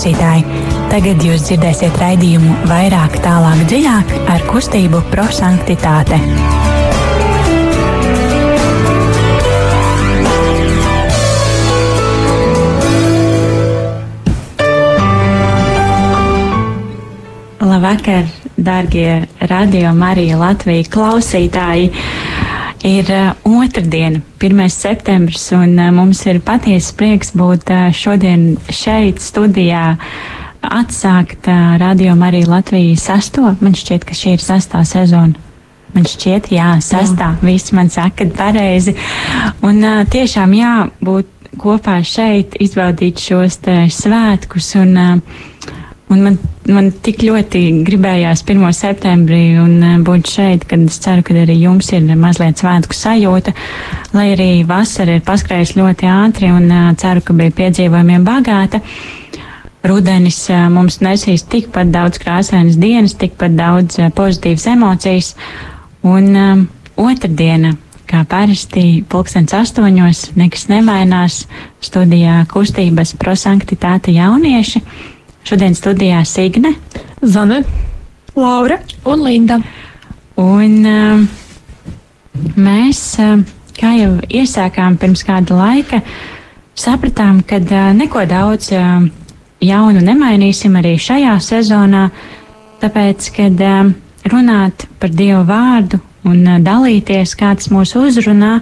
klausītāji! Tagad jūs dzirdēsiet raidījumu vairāk, tālāk, dziļāk ar kustību prosanktitāte. Labvakar, darbie radio Marija Latvijas klausītāji! Ir uh, otrdiena, 1. septembris, un uh, mums ir patiesa prieks būt uh, šodien šeit, studijā, atsākt uh, radio Marija Latvijas sesto. Man šķiet, ka šī ir sestā sezona. Man šķiet, jā, sestā. Jā. Visi man saka, ka pareizi. Un uh, tiešām jā, būt kopā šeit, izbaudīt šos svētkus un uh, Un man, man tik ļoti gribējās 1. septembrī un uh, būt šeit, kad es ceru, ka arī jums ir mazliet svētku sajūta, lai arī vasara ir paskrējusi ļoti ātri un uh, ceru, ka bija piedzīvojumiem bagāta. Rudenis uh, mums nesīs tikpat daudz krāsainas dienas, tikpat daudz pozitīvas emocijas. Un um, otrdiena, kā parasti, pulkstens astoņos, nekas nemainās studijā kustības prosanktitāte jaunieši. Šodien studijā Signe, Zane, Laura un Linda. Un uh, mēs, uh, kā jau iesākām pirms kāda laika, sapratām, ka uh, neko daudz uh, jaunu nemainīsim arī šajā sezonā, tāpēc, kad uh, runāt par Dievu vārdu un uh, dalīties, kā tas mūs uzrunā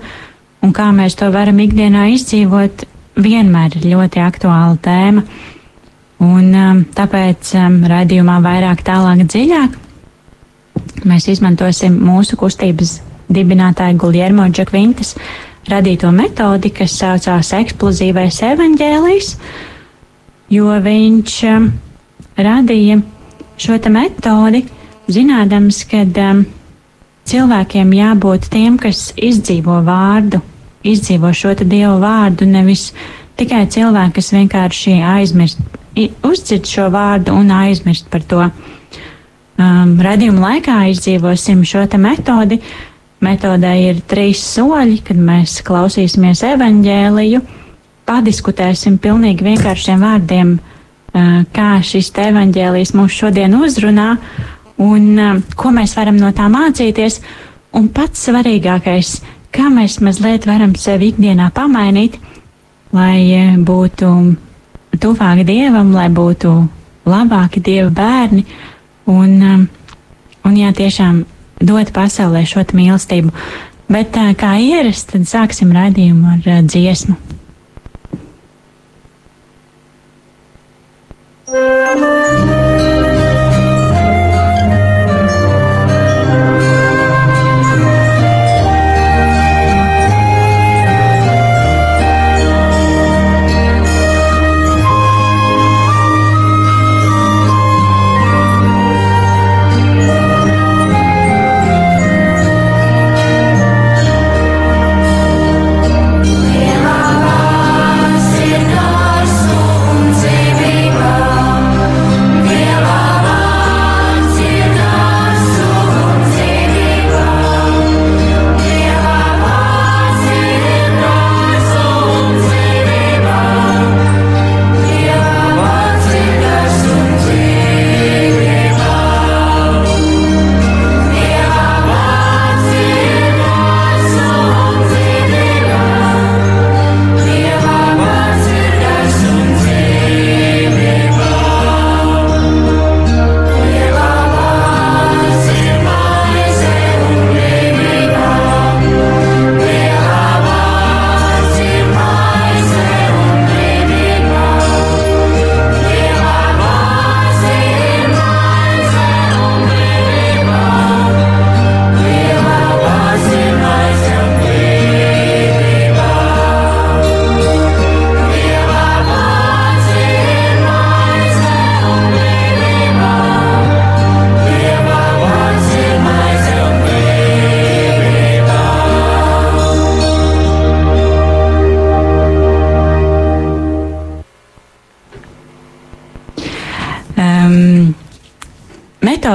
un kā mēs to varam ikdienā izdzīvot, vienmēr ir ļoti aktuāla tēma. Un, um, tāpēc um, raidījumā vairāk, tālāk, dziļāk mēs izmantosim mūsu kustības dibinātāja Guljermo Džakvintas radīto metodi, kas saucās eksplozīvais evaņģēlijs, jo viņš um, radīja šo metodi, zinādams, ka um, cilvēkiem jābūt tiem, kas izdzīvo vārdu, izdzīvo šo dievu vārdu, nevis tikai cilvēki, kas vienkārši aizmirst uzdzird šo vārdu un aizmirst par to. Um, radījuma laikā izdzīvosim šo metodi. Metodē ir trīs soļi, kad mēs klausīsimies evaņģēliju, padiskutēsim pilnīgi vienkāršiem vārdiem, uh, kā šis evaņģēlijs mūs šodien uzrunā un uh, ko mēs varam no tā mācīties. Un pats svarīgākais, kā mēs mazliet varam sevi ikdienā pamainīt, lai uh, būtu tuvāk dievam, lai būtu labāki dieva bērni un, um, un jā, tiešām dot pasaulē šo mīlestību. Bet uh, kā ierasts, tad sāksim raidījumu ar uh, dziesmu. Thank you.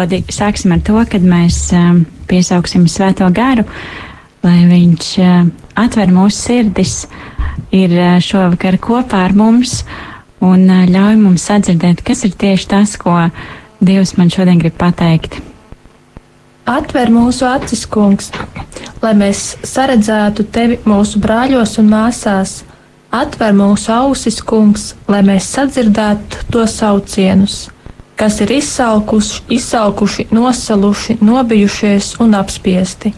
Metodi sāksim ar to, kad mēs um, piesauksim Svēto garu, lai viņš uh, atver mūsu sirdis, ir uh, šovakar kopā ar mums un ļauj mums sadzirdēt, kas ir tieši tas, ko Dievs man šodien grib pateikt. Atver mūsu acis, kungs, lai mēs saredzētu tevi mūsu brāļos un māsās. Atver mūsu ausis, kungs, lai mēs sadzirdētu to saucienus, kas ir izsalkuši, izsalkuši, nosaluši, nobijušies un apspiesti.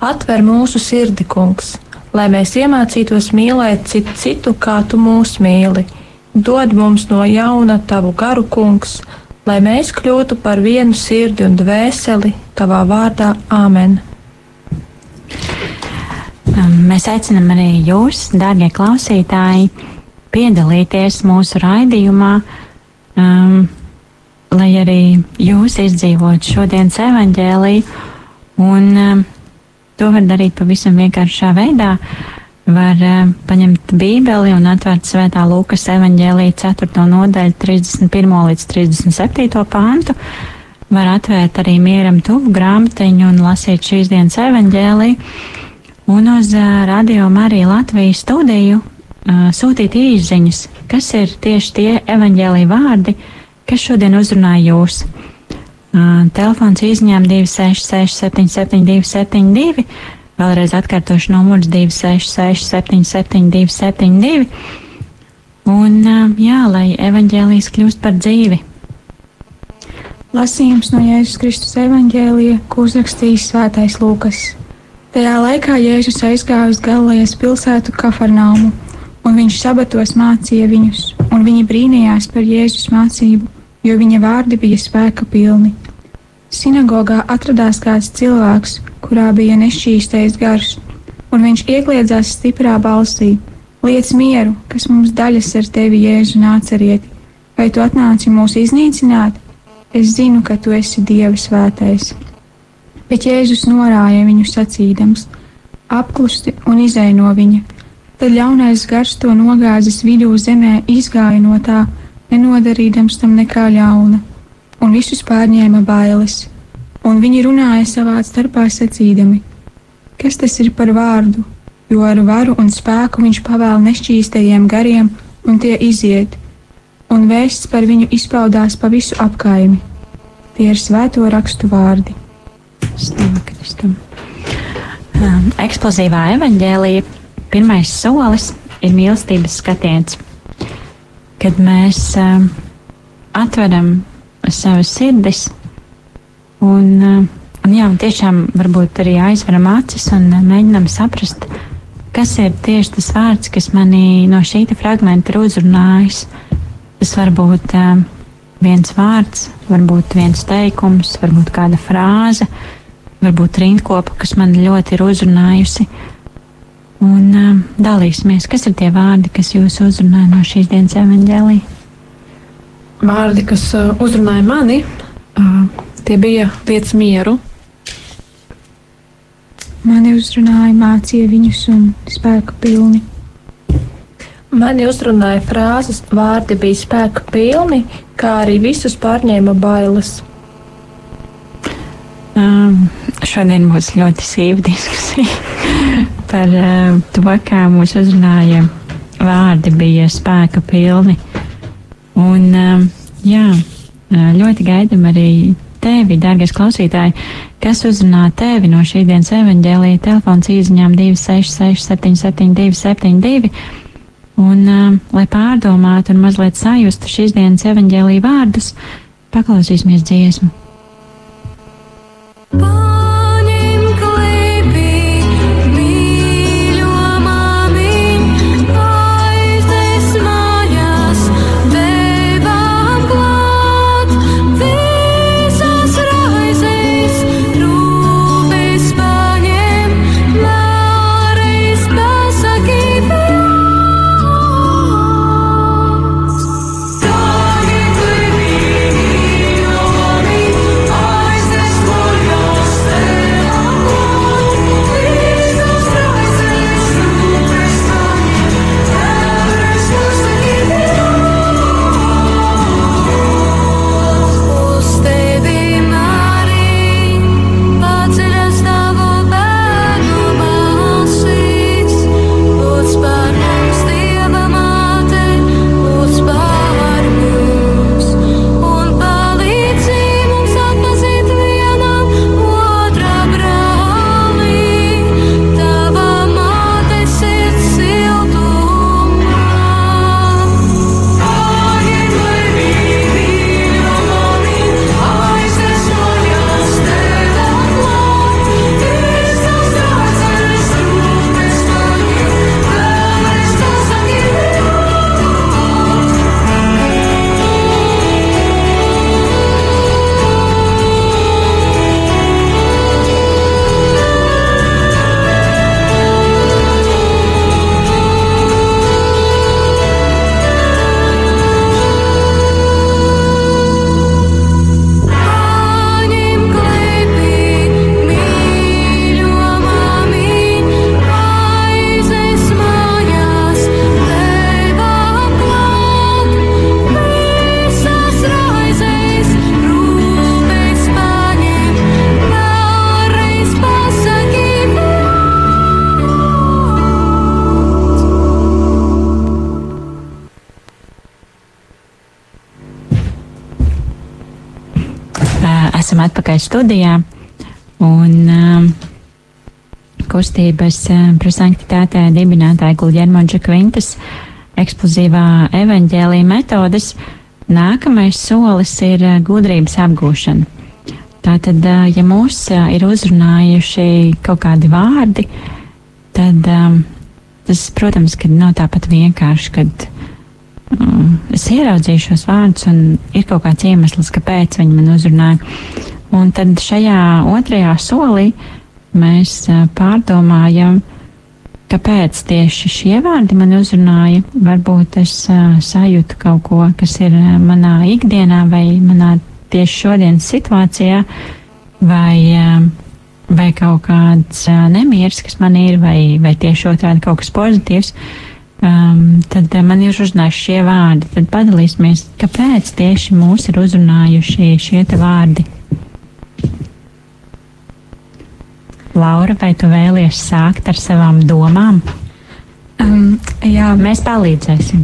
Atver mūsu sirdi, kungs, lai mēs iemācītos mīlēt citu, citu kā tu mūs mīli. Dod mums no jauna tavu garu, kungs, lai mēs kļūtu par vienu sirdi un dvēseli tavā vārdā Āmen. Um, mēs aicinām arī jūs, dārgie klausītāji, piedalīties mūsu raidījumā, um, lai arī jūs izdzīvotu šodienas evaņģēliju, un um, to var darīt pavisam vienkāršā veidā. Uh, var uh, paņemt Bībeli un atvērt Svētā Lūkas evanģēlīja 4. nodaļu 31. līdz 37. pāntu. Var atvērt arī mieram tuvu grāmatiņu un lasīt šīs dienas evanģēliju. Un uz uh, radio Mariju Latvijas studiju uh, sūtīt īziņas, kas ir tieši tie evanģēlīja vārdi, kas šodien uzrunāja jūs. Uh, telefons izņēma 266 77 272 Vēlreiz atkārtošu numurs 266, 772, 72. Un, jā, lai evaņģēlijas kļūst par dzīvi. Lasījums no Jēzus Kristus evaņģēlija, ko uzrakstījis Svētais Lūkas. Tajā laikā Jēzus aizgāja uz Galilejas pilsētu Kafarnaumu, un viņš sabatos mācīja viņus, un viņi brīnījās par Jēzus mācību, jo viņa vārdi bija spēka pilni. Sinagogā atradās kāds cilvēks, kurā bija nešķīstais gars, un viņš iekļiedzās stiprā balsī: Liec mieru, kas mums daļas ar tevi, Jēzu nācerieti, vai tu atnāci mūs iznīcināt? Es zinu, ka tu esi Dieva svētais. Bet Jēzus norāja viņu sacīdams: Apklusti un izēj no viņa. Tad ļaunais gars to nogāzis vidū zemē, izgāja no tā, nenodarīdams tam nekā ļauna un visus pārņēma bailes, un viņi runāja savā starpā sacīdami: Kas tas ir par vārdu? Jo ar varu un spēku viņš pavēl nešķīstajiem gariem, un tie iziet, un vēsts par viņu izpaudās pa visu apkaimi. Tie ir svēto rakstu vārdi. Stāv Kristum. Um, eksplozīvā evaņģēlija pirmais solis ir mīlestības skatiens. Kad mēs um, atveram savas sirdis. Un, eh, un jā, tiešām varbūt arī aizveram acis un eh, mēģinam saprast, kas ir tieši tas vārds, kas manī no šī fragmenta ir uzrunājis. Tas var būt uh, viens vārds, varbūt viens teikums, varbūt kāda frāze, varbūt rindkopa, kas man ļoti ir uzrunājusi. Un uh, dalīsimies, kas ir tie vārdi, kas jūs uzrunāja no šīs dienas evaņģēlīja vārdi, kas uh, uzrunāja mani, uh, tie bija liec mieru. Mani uzrunāja, mācīja viņus un spēku pilni. Mani uzrunāja frāzes, vārdi bija spēka pilni, kā arī visus pārņēma bailes. Um, šodien būs ļoti sīva diskusija par uh, to, kā mūs uzrunāja vārdi bija spēka pilni. Un, um, jā, uh, ļoti gaidam arī tevi, dārgais klausītāji, kas uzrunā tevi no šīs dienas evaņģēlīja telefons īziņām 266 772 72. Un, uh, lai pārdomātu un mazliet sajustu šīs dienas evaņģēlīja vārdus, paklausīsimies dziesmu. Bye. Studijā. Un um, kustības um, prosanktitātē dibinātāja Gulģermoģa Kvintas eksplozīvā evaņģēlīja metodas. Nākamais solis ir uh, gudrības apgūšana. Tātad, uh, ja mūs uh, ir uzrunājuši kaut kādi vārdi, tad um, tas, protams, ka nav tāpat vienkārši, kad um, es ieraudzīju šos vārdus un ir kaut kāds iemesls, kāpēc viņi man uzrunāja. Un tad šajā otrajā solī mēs pārdomājam, kāpēc tieši šie vārdi man uzrunāja. Varbūt es sajūtu kaut ko, kas ir manā ikdienā vai manā tieši šodienas situācijā, vai, vai kaut kāds nemieris, kas man ir, vai, vai tieši otrādi kaut kas pozitīvs. Um, tad man ir uzrunājuši šie vārdi. Tad padalīsimies, kāpēc tieši mūs ir uzrunājuši šie vārdi. Laura, vai tu vēlies sākt ar savām domām? Um, jā, Mēs palīdzēsim.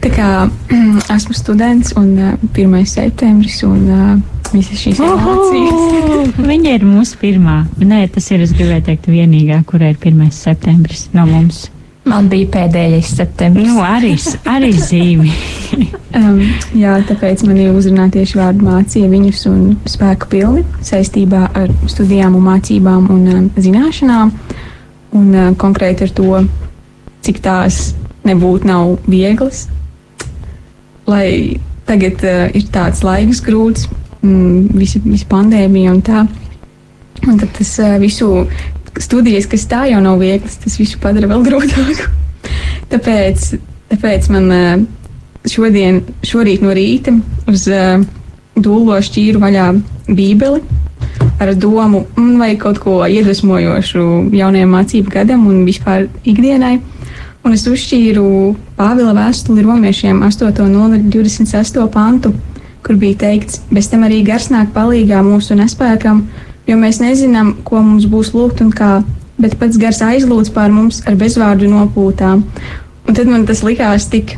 tā kā esmu students un uh, 1. septembris un uh, visas šīs emocijas. Viņa ir mūsu pirmā. Nē, tas ir, es gribēju teikt, vienīgā, kurai ir 1. septembris no mums. Man bija pēdējais septembris. Nu, arī, arī zīmi. Um, jā, tāpēc man ir uzrunāta tieši vārdu mācīja viņus un spēku pilni saistībā ar studijām un mācībām un um, zināšanām. Un uh, konkrēti ar to, cik tās nebūtu nav vieglas. Lai tagad uh, ir tāds laiks grūts, mm, visa, visa pandēmija un tā. Un tad tas uh, visu studijas, kas tā jau nav vieglas, tas visu padara vēl grūtāku. tāpēc, tāpēc man uh, šodien, šorīt no rīta uz uh, dūlo šķīru vaļā Bībeli ar domu, mm, vai kaut ko iedvesmojošu jaunajam mācību gadam un vispār ikdienai. Un es uzšķīru Pāvila vēstuli romiešiem 8.028 pantu, kur bija teikts, bez tam arī gars nāk palīgā mūsu nespēkam, jo mēs nezinām, ko mums būs lūgt un kā, bet pats gars aizlūdz pār mums ar bezvārdu nopūtām. Un tad man tas likās tik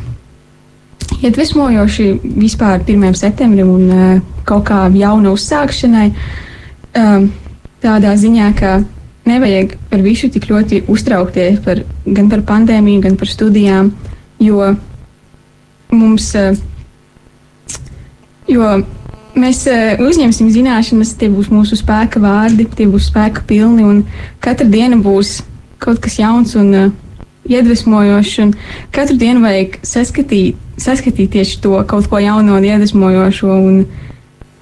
iedvesmojoši vispār 1. septembrim un uh, kaut kā jauna uzsākšanai. Um, tādā ziņā, ka nevajag par visu tik ļoti uztraukties par, gan par pandēmiju, gan par studijām, jo mums, uh, jo mēs uh, uzņemsim zināšanas, tie būs mūsu spēka vārdi, tie būs spēka pilni, un katra diena būs kaut kas jauns un uh, iedvesmojošs, un katru dienu vajag saskatīt, saskatīt tieši to kaut ko jaunu un iedvesmojošo, un,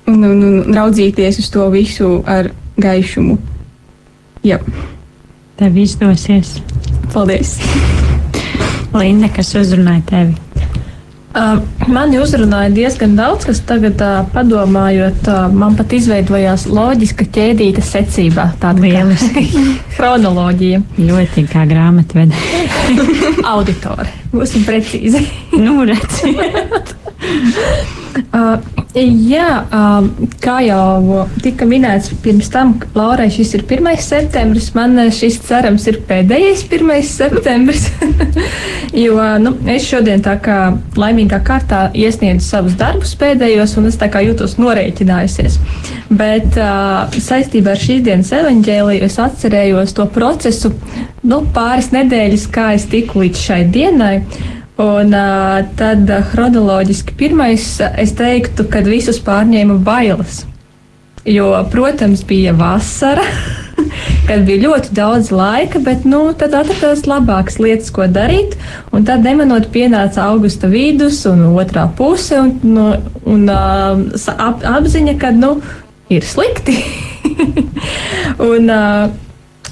un, un, un raudzīties uz to visu ar gaišumu. Jā, Tev izdosies. paldies! Linda, kas uzrunāja tevi? Uh, mani uzrunāja diezgan daudz, kas tagad, uh, padomājot, uh, man pat izveidojās loģiska ķēdīta secībā. Tāda kā Lieliski. chronoloģija, Ļoti kā grāmatvede. auditori. Būsim precīzi. nu, redz. Uh, jā, uh, kā jau tika minēts pirms tam, Laurai šis ir 1. septembris. Man šis cerams ir pēdējais 1. septembris. jo nu, es šodien tā kā laimīgā kārtā iesniedzu savus darbus pēdējos, un es tā kā jūtos norēķinājusies. Bet uh, saistībā ar šīs dienas evaņģēliju es atcerējos to procesu nu, pāris nedēļas, kā es tiku līdz šai dienai. Un uh, tad uh, chronoloģiski pirmais, es teiktu, kad visus pārņēma bailes. Jo, protams, bija vasara, kad bija ļoti daudz laika, bet nu, tad atradās labākas lietas, ko darīt. Un tad, nemanot, pienāca augusta vidus un otrā puse, un, nu, un uh, ap, apziņa, ka nu, ir slikti. un, uh,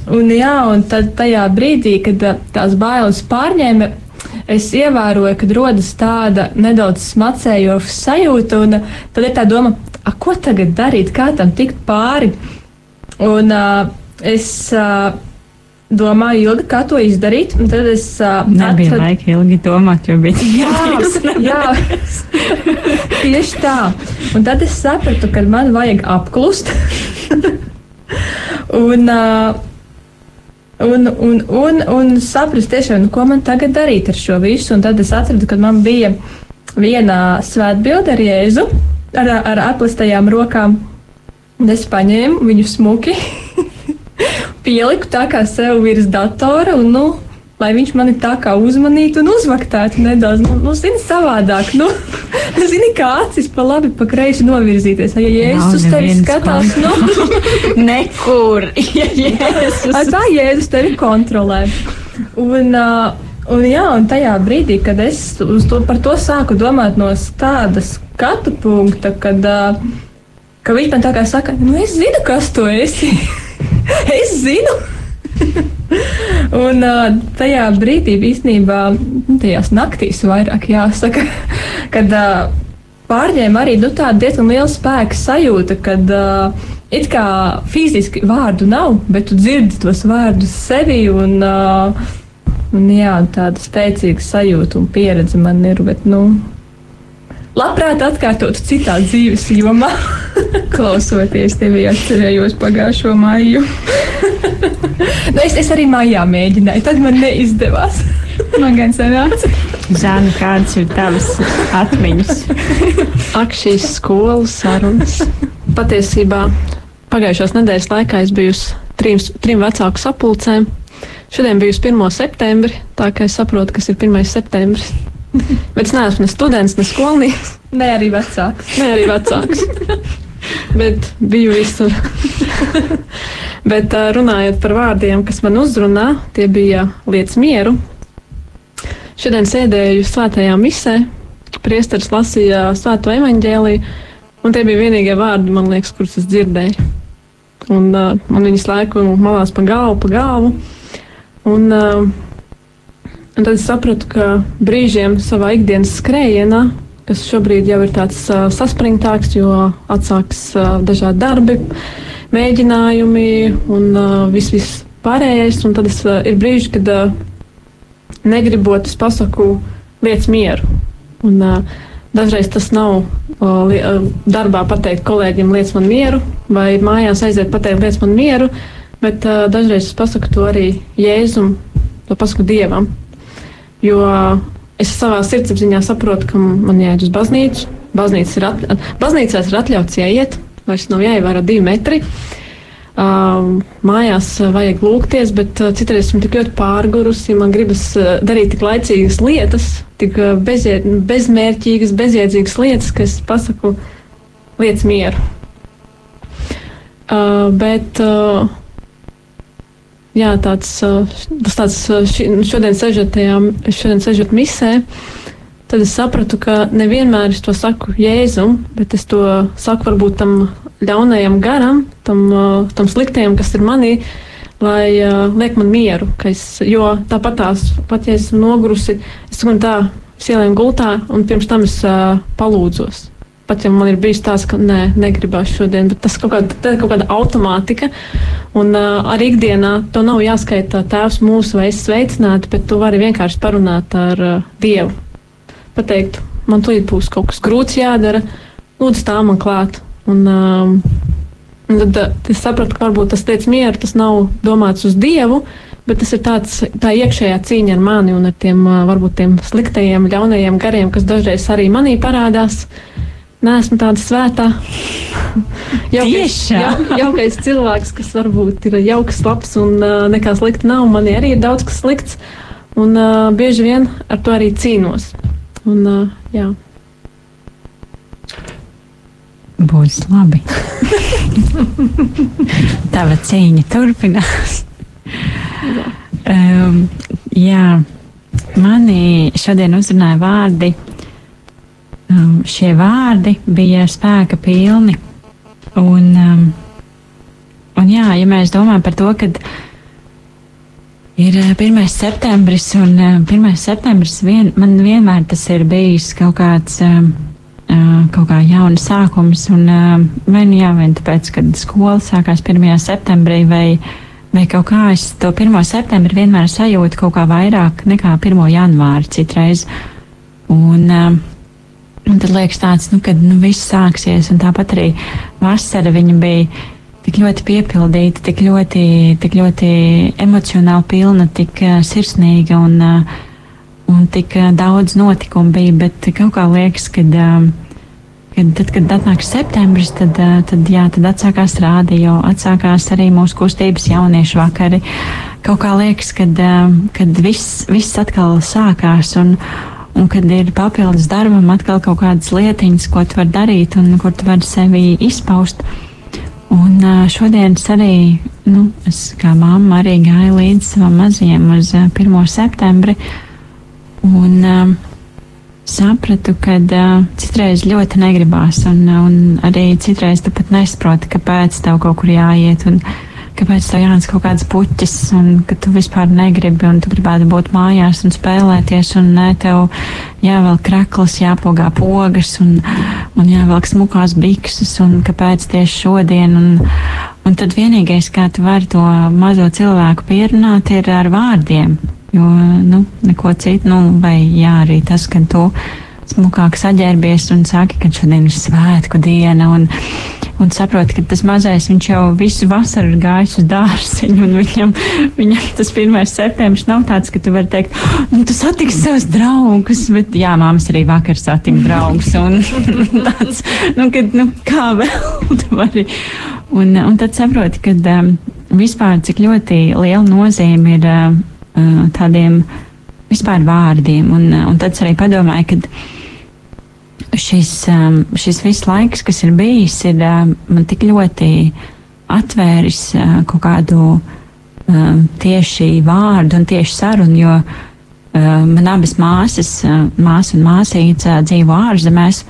un, jā, un tad tajā brīdī, kad tās bailes pārņēma, es ievēroju, ka rodas tāda nedaudz smacējoša sajūta, un uh, tad ir tā doma, ko tagad darīt, kā tam tikt pāri. Un uh, es uh, domāju, ilgi, kā to izdarīt, un tad es uh, Nebija atradu- laika ilgi domāt, jo bija Jā, jā. tieši tā. Un tad es sapratu, ka man vajag apklust. un, uh, un, un, un, un saprast, tiešām, nu, ko man tagad darīt ar šo visu. Un tad es atradu, ka man bija viena svētbilde ar Jēzu. ar, ar aplistajām rokām. Un es paņēmu viņu smuki, pieliku tā kā sev virs datora un, nu, lai viņš mani tā kā uzmanītu un uzvaktētu nedaudz, nu, nu zini, savādāk. Nu, zini, kā acis pa labi, pa kreisi novirzīties. Ja Jēzus uz tevi skatās, nu, nekur. Ja Jēzus. tā Jēzus tevi kontrolē. Un, uh, un, jā, un tajā brīdī, kad es to, par to sāku domāt no tāda skatu punkta, kad, uh, ka viņš man tā kā saka, nu es zinu, kas tu esi. es zinu. Un uh, tajā brīdī īstenībā, nu, tajās naktīs vairāk jāsaka, kad uh, pārņēma arī nu, tāda diezgan liela spēka sajūta, kad uh, it kā fiziski vārdu nav, bet tu dzirdi tos vārdus sevi un, uh, un jā, tāda spēcīga sajūta un pieredze man ir, bet, nu, labprāt atkārtotu citā dzīves jomā. Klausoties tevi, atcerējos pagājušo maiju. nu, es, es arī maijā mēģināju, tad man neizdevās. man gan sanāca. Zana, kādas ir tavas atmiņas? Ak, šīs skolas sarunas. Patiesībā pagājušās nedēļas laikā es biju uz trim, trim vecāku sapulcēm. Šodien biju uz 1. septembri, tā kā es saprotu, kas ir 1. septembris. Bet es neesmu ne students, ne skolnieks. Ne arī vecāks. Ne arī vecāks. Bet biju visur. Bet runājot par vārdiem, kas man uzrunā, tie bija lietas mieru. Šodien sēdēju svētajā misē, priesteris lasīja svēto evaņģēliju, un tie bija vienīgie vārdi, man liekas, kurus es dzirdēju. Un uh, man viņas laiku malās pa galvu, pa galvu. Un, uh, un tad es sapratu, ka brīžiem savā ikdienas skrējienā, kas šobrīd jau ir tāds uh, saspringtāks, jo atsāks uh, dažādi darbi, mēģinājumi un uh, viss, viss pārējais. Un tad es, uh, ir brīži, kad uh, negribot, es pasaku lietas mieru. Un, uh, dažreiz tas nav uh, li, darbā pateikt kolēģiem lietas man mieru, vai mājās aiziet pateikt lietas man mieru, bet uh, dažreiz es pasaku to arī Jēzum, to pasaku Dievam. Jo es savā sirdsapziņā saprotu, ka man jāiet uz baznīcu. Baznīcas ir, at, baznīcās ir atļauts ieiet, vairs nav jāievēro divi metri. Uh, Uh, mājās vajag lūgties, bet uh, citreiz esmu tik ļoti pārgurusi, man gribas uh, darīt tik laicīgas lietas, tik bezie, bezmērķīgas, bezjēdzīgas lietas, ka es pasaku lietas mieru. Uh, bet uh, jā, tāds, uh, tas tāds ši, šodien sežot tajā, šodien sežot misē, tad es sapratu, ka nevienmēr es to saku Jēzum, bet es to saku varbūt tam ļaunajam garam, tam, uh, tam sliktajam, kas ir manī, lai uh, liek man mieru. Es, jo tāpat tās, pat ja esmu nogurusi, es tā, tā ielēju gultā un pirms tam es uh, palūdzos. Pat ja man ir bijis tāds, ka nē, negribās šodien, bet tas kaut kāda, tā kaut kāda automātika. Un uh, arī ikdienā to nav jāskaita tēvs mūsu vai es sveicināti, bet tu vari vienkārši parunāt ar uh, Dievu. Pateikt, man tūlīt būs kaut kas grūts jādara, lūdzu tā man klāt. Un, um, tad uh, es sapratu, ka varbūt tas teica mieru, tas nav domāts uz Dievu, bet tas ir tāds, tā iekšējā cīņa ar mani un ar tiem uh, varbūt tiem sliktajiem, ļaunajiem gariem, kas dažreiz arī manī parādās. Nē, esmu tāda svētā. jaukais, ja, jaukais cilvēks, kas varbūt ir jauks, labs un uh, nekā slikta nav. Man arī ir daudz kas slikts, un uh, bieži vien ar to arī cīnos. Un, uh, jā. Būs labi. Tava cīņa turpinās. um, jā, mani šodien uzrunāja vārdi. Um, šie vārdi bija spēka pilni. Un, um, un jā, ja mēs domājam par to, ka ir 1. septembris, un 1. septembris vien, man vienmēr tas ir bijis kaut kāds. Um, kaut kā jauna sākums. Un, vai nu jā, vai tāpēc, kad skola sākās 1. septembrī, vai, vai kaut kā es to 1. septembri vienmēr sajūtu kaut kā vairāk nekā 1. janvāri citreiz. Un, un tad liekas tāds, nu, kad nu, viss sāksies, un tāpat arī vasara viņa bija tik ļoti piepildīta, tik ļoti, tik ļoti emocionāli pilna, tik uh, sirsnīga un uh, un tik daudz notikumu bija, bet kaut kā liekas, ka, kad, tad, kad atnāk septembris, tad, tad, jā, tad atsākās rādio, atsākās arī mūsu kustības jauniešu vakari. Kaut kā liekas, kad, kad viss, viss atkal sākās. Un, Un kad ir papildus darbam, atkal kaut kādas lietiņas, ko tu vari darīt un kur tu vari sevi izpaust. Un šodien es arī, nu, es kā mamma arī gāju līdz savam mazajam uz 1. septembri. Un, uh, sapratu, ka uh, citreiz ļoti negribās, un, un arī citreiz tu pat nesaproti, kāpēc tev kaut kur jāiet, un kāpēc tev jānes kaut kādas puķis, un ka tu vispār negribi, un tu gribētu būt mājās un spēlēties, un ne tev jāvelk kraklis, jāpogā pogas, un, un jāvelk smukās bikses, un kāpēc tieši šodien, un, un tad vienīgais, kā tu vari to mazo cilvēku pierunāt, ir ar vārdiem. Jo nu, neko citu, nu, vai jā, arī tas, ka tu smukāk saģērbies un saki, ka šodien ir svētku diena. Un, un saproti, ka tas mazais viņš jau visu vasaru ir gājis uz dārziņu, un viņam, viņam tas 1. septembris nav tāds, ka tu vari teikt, nu, tu satiksi savus draugus, bet jā, māmas arī vakar satika draugus, un tāds, nu, kad, nu, kā vēl tu vari. Un, un tad saproti, ka um, vispār cik ļoti liela nozīme ir. Uh, tādiem vispār vārdiem. Un, un tad es arī padomāju, ka šis, šis viss laiks, kas ir bijis, ir man tik ļoti atvēris kaut kādu tieši vārdu un tieši sarunu, jo man abas māsas, māsa un māsīca dzīvo ārzemēs.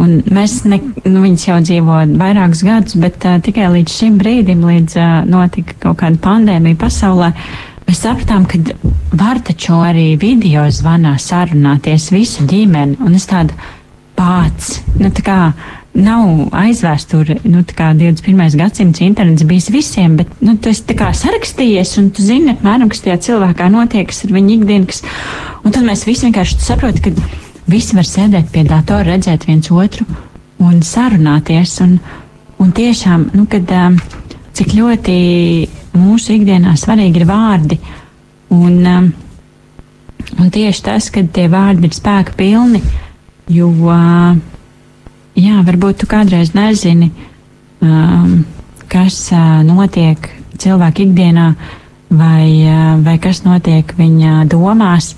Un mēs, ne, nu, viņas jau dzīvo vairākus gadus, bet uh, tikai līdz šim brīdim, līdz uh, notika kaut kāda pandēmija pasaulē, uh, Mēs sapratām, ka var taču arī video zvanā sarunāties visu ģimeni, un es tādu pats, nu kā nav aizvēsture, nu tā kā 21. gadsimts internets bijis visiem, bet, nu, tu esi tā kā sarakstījies, un tu zini, apmēram, kas tajā cilvēkā notiek, kas ir viņa ikdienas, un tad mēs visi vienkārši saproti, ka visi var sēdēt pie datora, redzēt viens otru un sarunāties, un, un tiešām, nu, kad, cik ļoti mūsu ikdienā svarīgi ir vārdi. Un, um, un tieši tas, ka tie vārdi ir spēka pilni, jo, uh, jā, varbūt tu kādreiz nezini, um, kas uh, notiek cilvēka ikdienā vai, uh, vai kas notiek viņa domās,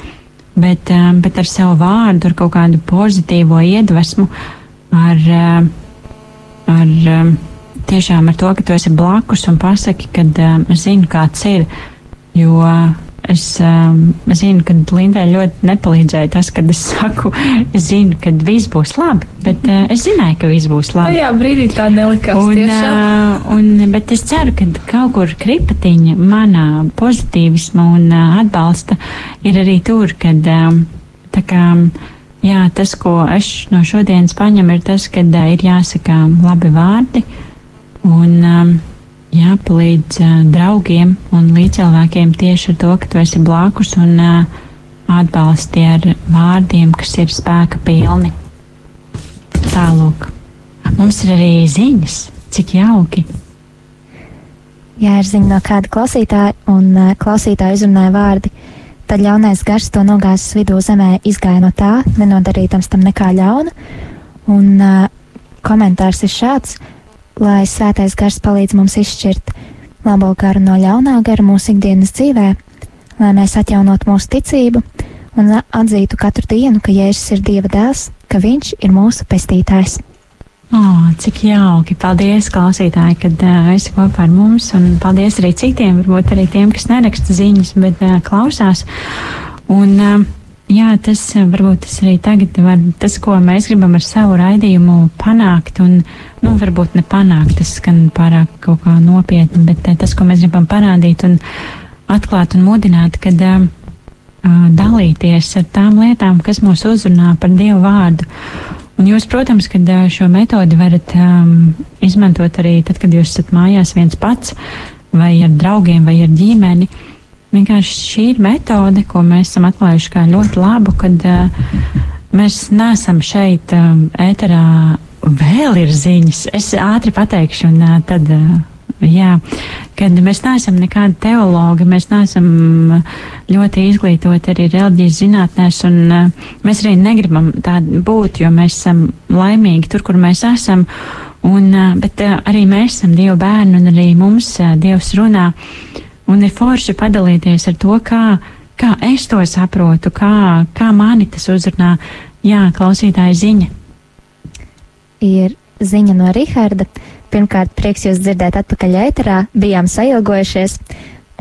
bet, um, bet ar savu vārdu, ar kaut kādu pozitīvo iedvesmu, ar, ar tiešām ar to, ka tu esi blakus un pasaki, ka um, zinu, kāds ir. Jo es um, zinu, ka Lindai ļoti nepalīdzēja tas, kad es saku, es zinu, ka viss būs labi, bet uh, es zināju, ka viss būs labi. Jā, brīdī tā nelikās. Un, uh, un, bet es ceru, ka kaut kur kripatiņa manā pozitīvisma un uh, atbalsta ir arī tur, kad um, tā kā. Jā, tas, ko es no šodienas paņemu, ir tas, ka uh, ir jāsaka labi vārdi, un um, jāpalīdz uh, draugiem un līdzcilvēkiem tieši ar to, ka tu esi blakus un uh, atbalsti ar vārdiem, kas ir spēka pilni. Tālāk. Mums ir arī ziņas, cik jauki. Jā, ir ziņa no kāda klausītāja, un uh, klausītāja izrunāja vārdi. Tad ļaunais gars to nogāzes vidū zemē izgāja no tā, nenodarītams tam nekā ļauna. Un uh, komentārs ir šāds: lai svētais gars palīdz mums izšķirt labo garu no ļaunā gara mūsu ikdienas dzīvē, lai mēs atjaunot mūsu ticību un atzītu katru dienu, ka Jēzus ir Dieva dēls, ka Viņš ir mūsu pestītājs. Oh, cik jauki! Paldies, klausītāji, kad uh, esi kopā ar mums, un paldies arī citiem, varbūt arī tiem, kas neraksta ziņas, bet uh, klausās. Un, uh, Jā, tas varbūt tas arī tagad var, tas, ko mēs gribam ar savu raidījumu panākt, un, nu, varbūt ne panākt, tas skan pārāk kaut kā nopietni, bet tas, ko mēs gribam parādīt un atklāt un mudināt, kad uh, dalīties ar tām lietām, kas mūs uzrunā par Dievu vārdu. Un jūs, protams, kad šo metodi varat um, izmantot arī tad, kad jūs esat mājās viens pats, vai ar draugiem, vai ar ģimeni. Uh, Vienkārši šī ir metode, ko mēs esam atklājuši kā ļoti labu, kad uh, mēs neesam šeit um, ēterā. Vēl ir ziņas. Es ātri pateikšu, un uh, tad uh, Jā, kad mēs neesam nekādi teologi, mēs neesam ļoti izglītoti arī reliģijas zinātnēs, un uh, mēs arī negribam tādi būt, jo mēs esam laimīgi tur, kur mēs esam. Un, uh, bet uh, arī mēs esam Dieva bērni, un arī mums uh, Dievs runā. Un ir forši padalīties ar to, kā, kā es to saprotu, kā, kā mani tas uzrunā. Jā, klausītāja ziņa. Ir ziņa no Riharda. Pirmkārt, prieks jūs dzirdēt atpakaļ ēterā, bijām sailgojušies.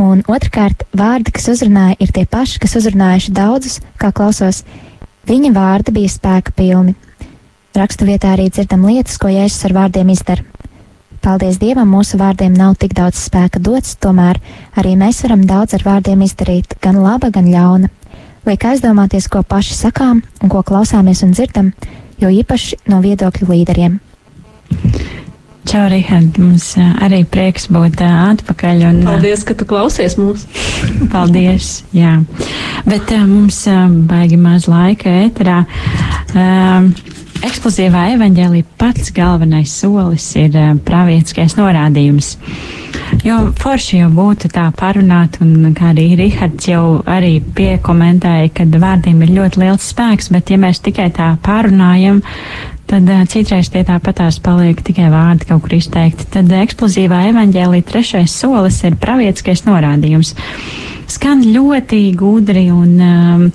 Un otrkārt, vārdi, kas uzrunāja, ir tie paši, kas uzrunājuši daudzus, kā klausos. Viņa vārdi bija spēka pilni. Rakstu vietā arī dzirdam lietas, ko Jēzus ar vārdiem izdara. Paldies Dievam, mūsu vārdiem nav tik daudz spēka dots, tomēr arī mēs varam daudz ar vārdiem izdarīt, gan laba, gan ļauna. Liek aizdomāties, ko paši sakām un ko klausāmies un dzirdam, jo īpaši no viedokļu līderiem. Čau, Rihard, mums arī prieks būt atpakaļ. Un, Paldies, ka tu klausies mūs. Paldies, jā. Bet mums baigi maz laika ēterā. Eksplozīvā evaņģēlī pats galvenais solis ir pravietiskais norādījums. Jo forši jau būtu tā parunāt, un kā arī Rihards jau arī piekomentēja, ka vārdiem ir ļoti liels spēks, bet ja mēs tikai tā pārunājam, tad uh, citreiz tie tāpatās paliek tikai vārdi kaut kur izteikti. Tad eksplozīvā evaņģēlī trešais solis ir pravietiskais norādījums. Skan ļoti gudri un, um,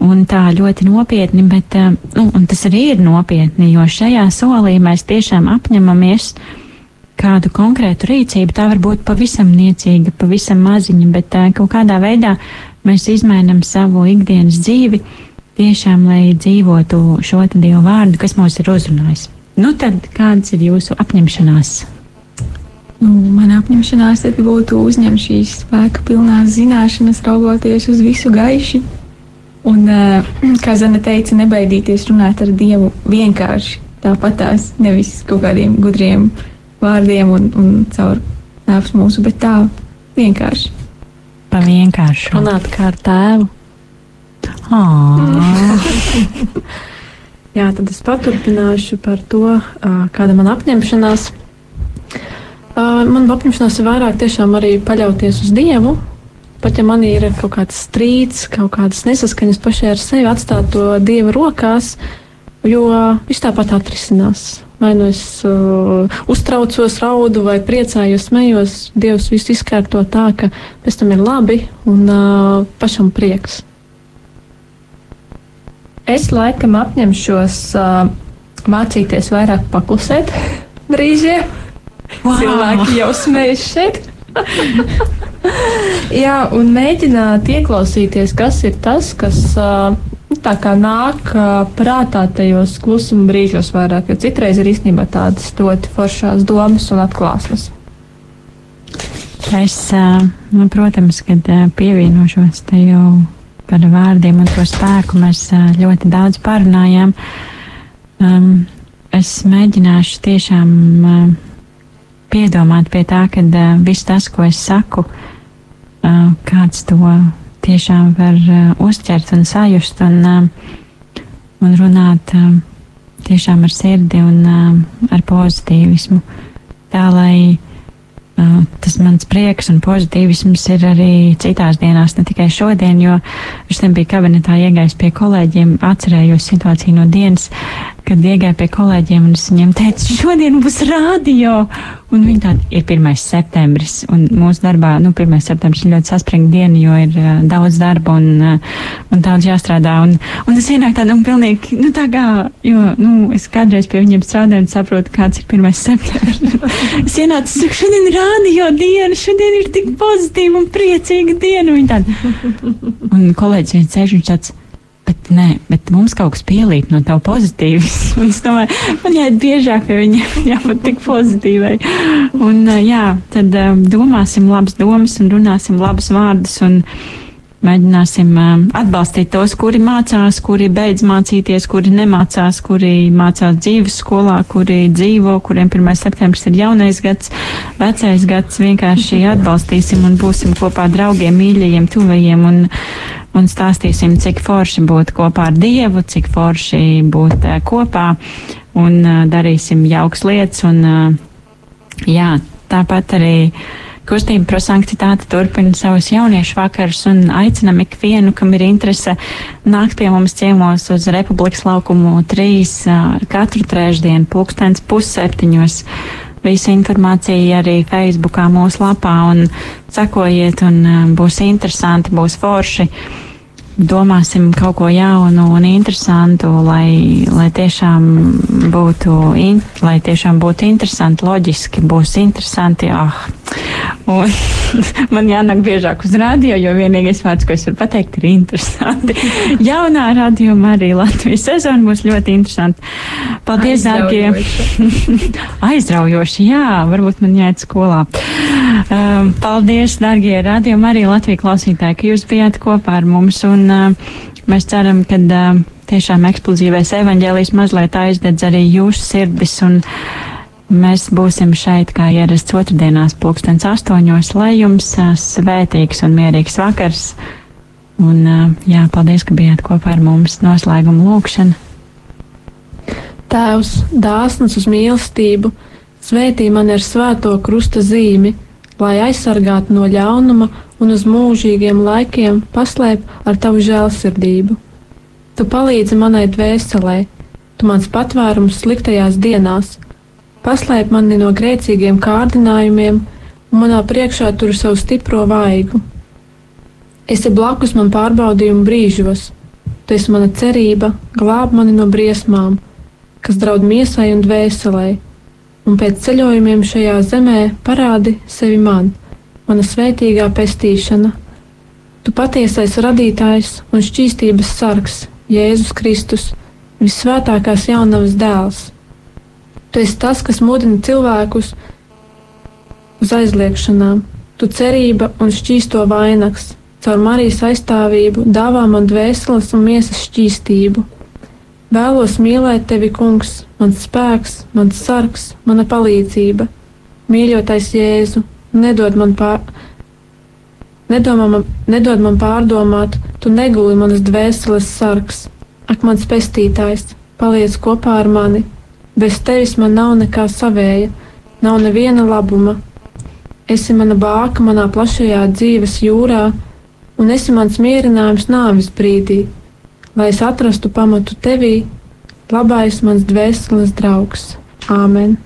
un tā ļoti nopietni, bet um, nu, tas arī ir nopietni, jo šajā solī mēs tiešām apņemamies kādu konkrētu rīcību. Tā var būt pavisam niecīga, pavisam maziņa, bet uh, kaut kādā veidā mēs izmainam savu ikdienas dzīvi tiešām, lai dzīvotu šo Dievu vārdu, kas mūs ir uzrunājis. Nu, tad kādas ir jūsu apņemšanās? Nu, Manā apņemšanās būtu uzņemt šīs spēka pilnās zināšanas, raugoties uz visu gaiši. Un, kā Zana teica, nebaidīties runāt ar Dievu vienkārši tāpatās, nevis kaut kādiem gudriem vārdiem un, un caur nāves mūsu, bet tā vienkārši. Pa vienkārši. Runāt kā ar tēvu. Jā, tad es paturpināšu par to, kāda man apņemšanās. Man apņemšanās ir vairāk tiešām arī paļauties uz Dievu. Pat ja man ir kaut kāds strīds, kaut kādas nesaskaņas pašai ar sevi, atstāt to Dieva rokās, jo viņš tāpat atrisinās. Vai nu es uh, uztraucos, raudu, vai priecājos, smējos, Dievs visu izkārto tā, ka pēc tam ir labi un uh, pašam prieks. Es laikam apņemšos uh, mācīties vairāk paklusēt brīžiem. Wow. Cilvēki jau smējas šeit. Jā, un mēģināt ieklausīties, kas ir tas, kas uh, tā kā nāk uh, prātā tajos klusuma brīžos vairāk, jo citreiz ir īstenībā tādas ļoti foršās domas un atklāsmes. Es, uh, nu, protams, kad uh, pievienošos te jau par vārdiem un to spēku mēs ļoti daudz parunājām. Um, es mēģināšu tiešām piedomāt pie tā, ka uh, viss tas, ko es saku, uh, kāds to tiešām var uh, uztvert un sajust un, uh, un runāt uh, tiešām ar sirdi un uh, ar pozitīvismu. Tā lai Uh, tas mans prieks un pozitīvisms ir arī citās dienās, ne tikai šodien, jo es nebiju kabinetā iegājis pie kolēģiem, atcerējos situāciju no dienas, kad iegāju pie kolēģiem un es viņiem teicu, šodien būs rādio. Un viņi tādi ir 1. septembris, un mūsu darbā, nu, 1. septembris ir ļoti saspringta diena, jo ir uh, daudz darba un, uh, un daudz jāstrādā. Un, un tas ienāk tādā, un pilnīgi, nu, tā kā, jo, nu, es kādreiz pie viņiem strādāju un saprotu, kāds ir 1. septembris. es ienācu, saku, šodien ir rādio diena, šodien ir tik pozitīva un priecīga diena. Tādi, un kolēģis viens sēž, viņš tāds, bet, nē, bet mums kaut kas pielīp no tā pozitīvas. es domāju, man jāiet biežāk pie viņiem, jābūt tik pozitīvai. Un, jā, tad domāsim labas domas un runāsim labus vārdus. Un, Mēģināsim atbalstīt tos, kuri mācās, kuri beidz mācīties, kuri nemācās, kuri mācās dzīves skolā, kuri dzīvo, kuriem 1. septembris ir jaunais gads, vecais gads. Vienkārši atbalstīsim un būsim kopā draugiem, mīļajiem, tuvajiem un, un stāstīsim, cik forši būt kopā ar Dievu, cik forši būt kopā un darīsim jauks lietas. Un, jā, tāpat arī kustība prosanktitāte turpina savus jauniešu vakarus un aicinam ikvienu, kam ir interese, nākt pie mums ciemos uz Republikas laukumu 3 katru trešdienu, pulkstens pusseptiņos. Visu informāciju arī Facebookā mūsu lapā un sekojiet un būs interesanti, būs forši domāsim kaut ko jaunu un interesantu, lai, lai, tiešām, būtu, in, lai tiešām būtu interesanti, loģiski būs interesanti. Oh. Un man jānāk biežāk uz radio, jo vienīgais vārds, ko es varu pateikt, ir interesanti. Jaunā radījuma arī Latvijas sezona būs ļoti interesanti. Paldies, dārgie! Aizraujoši, jā, varbūt man jāiet skolā. Um, paldies, dārgie radījuma arī Latvijas klausītāji, ka jūs bijāt kopā ar mums. Un, uh, mēs ceram, ka tiešām eksplozīvais evaņģēlijs mazliet aizdedz arī jūsu sirdis. Un, Mēs būsim šeit, kā ierasts otrdienās, pulkstens astoņos, lai jums svētīgs un mierīgs vakars. Un, jā, paldies, ka bijāt kopā ar mums noslēguma lūkšana. Tēvs, dāsns uz mīlestību, svētī man ar svēto krusta zīmi, lai aizsargātu no ļaunuma un uz mūžīgiem laikiem paslēp ar tavu žēlsirdību. Tu palīdzi manai dvēselē, tu mans patvērums sliktajās dienās Paslēp mani no grēcīgiem kārdinājumiem, un manā priekšā tur savu stipro vaigu. Esi blakus man pārbaudījumu brīžos, tu esi mana cerība, glāb mani no briesmām, kas draud miesai un dvēselē, un pēc ceļojumiem šajā zemē parādi sevi man, mana svētīgā pestīšana. Tu patiesais radītājs un šķīstības sargs, Jēzus Kristus, visvētākās jaunavas dēls Tu esi tas, kas mudina cilvēkus uz aizliekšanām. Tu cerība un šķīsto vainags, caur Marijas aizstāvību dāvā man dvēseles un miesas šķīstību. Vēlos mīlēt tevi, kungs, mans spēks, mans sargs, mana palīdzība. Mīļotais Jēzu, nedod man, pār... nedod man, nedod man pārdomāt, tu neguli manas dvēseles sargs. Ak, mans pestītājs, paliec kopā ar mani, Bez tevis man nav nekā savēja, nav neviena labuma. Esi mana bāka manā plašajā dzīves jūrā, un esi mans mierinājums nāves brīdī, lai es atrastu pamatu tevī, labais mans dvēseles draugs. Āmen!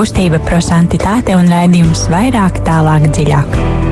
Kustība prosantitāte un raidījums vairāk, tālāk, dziļāk.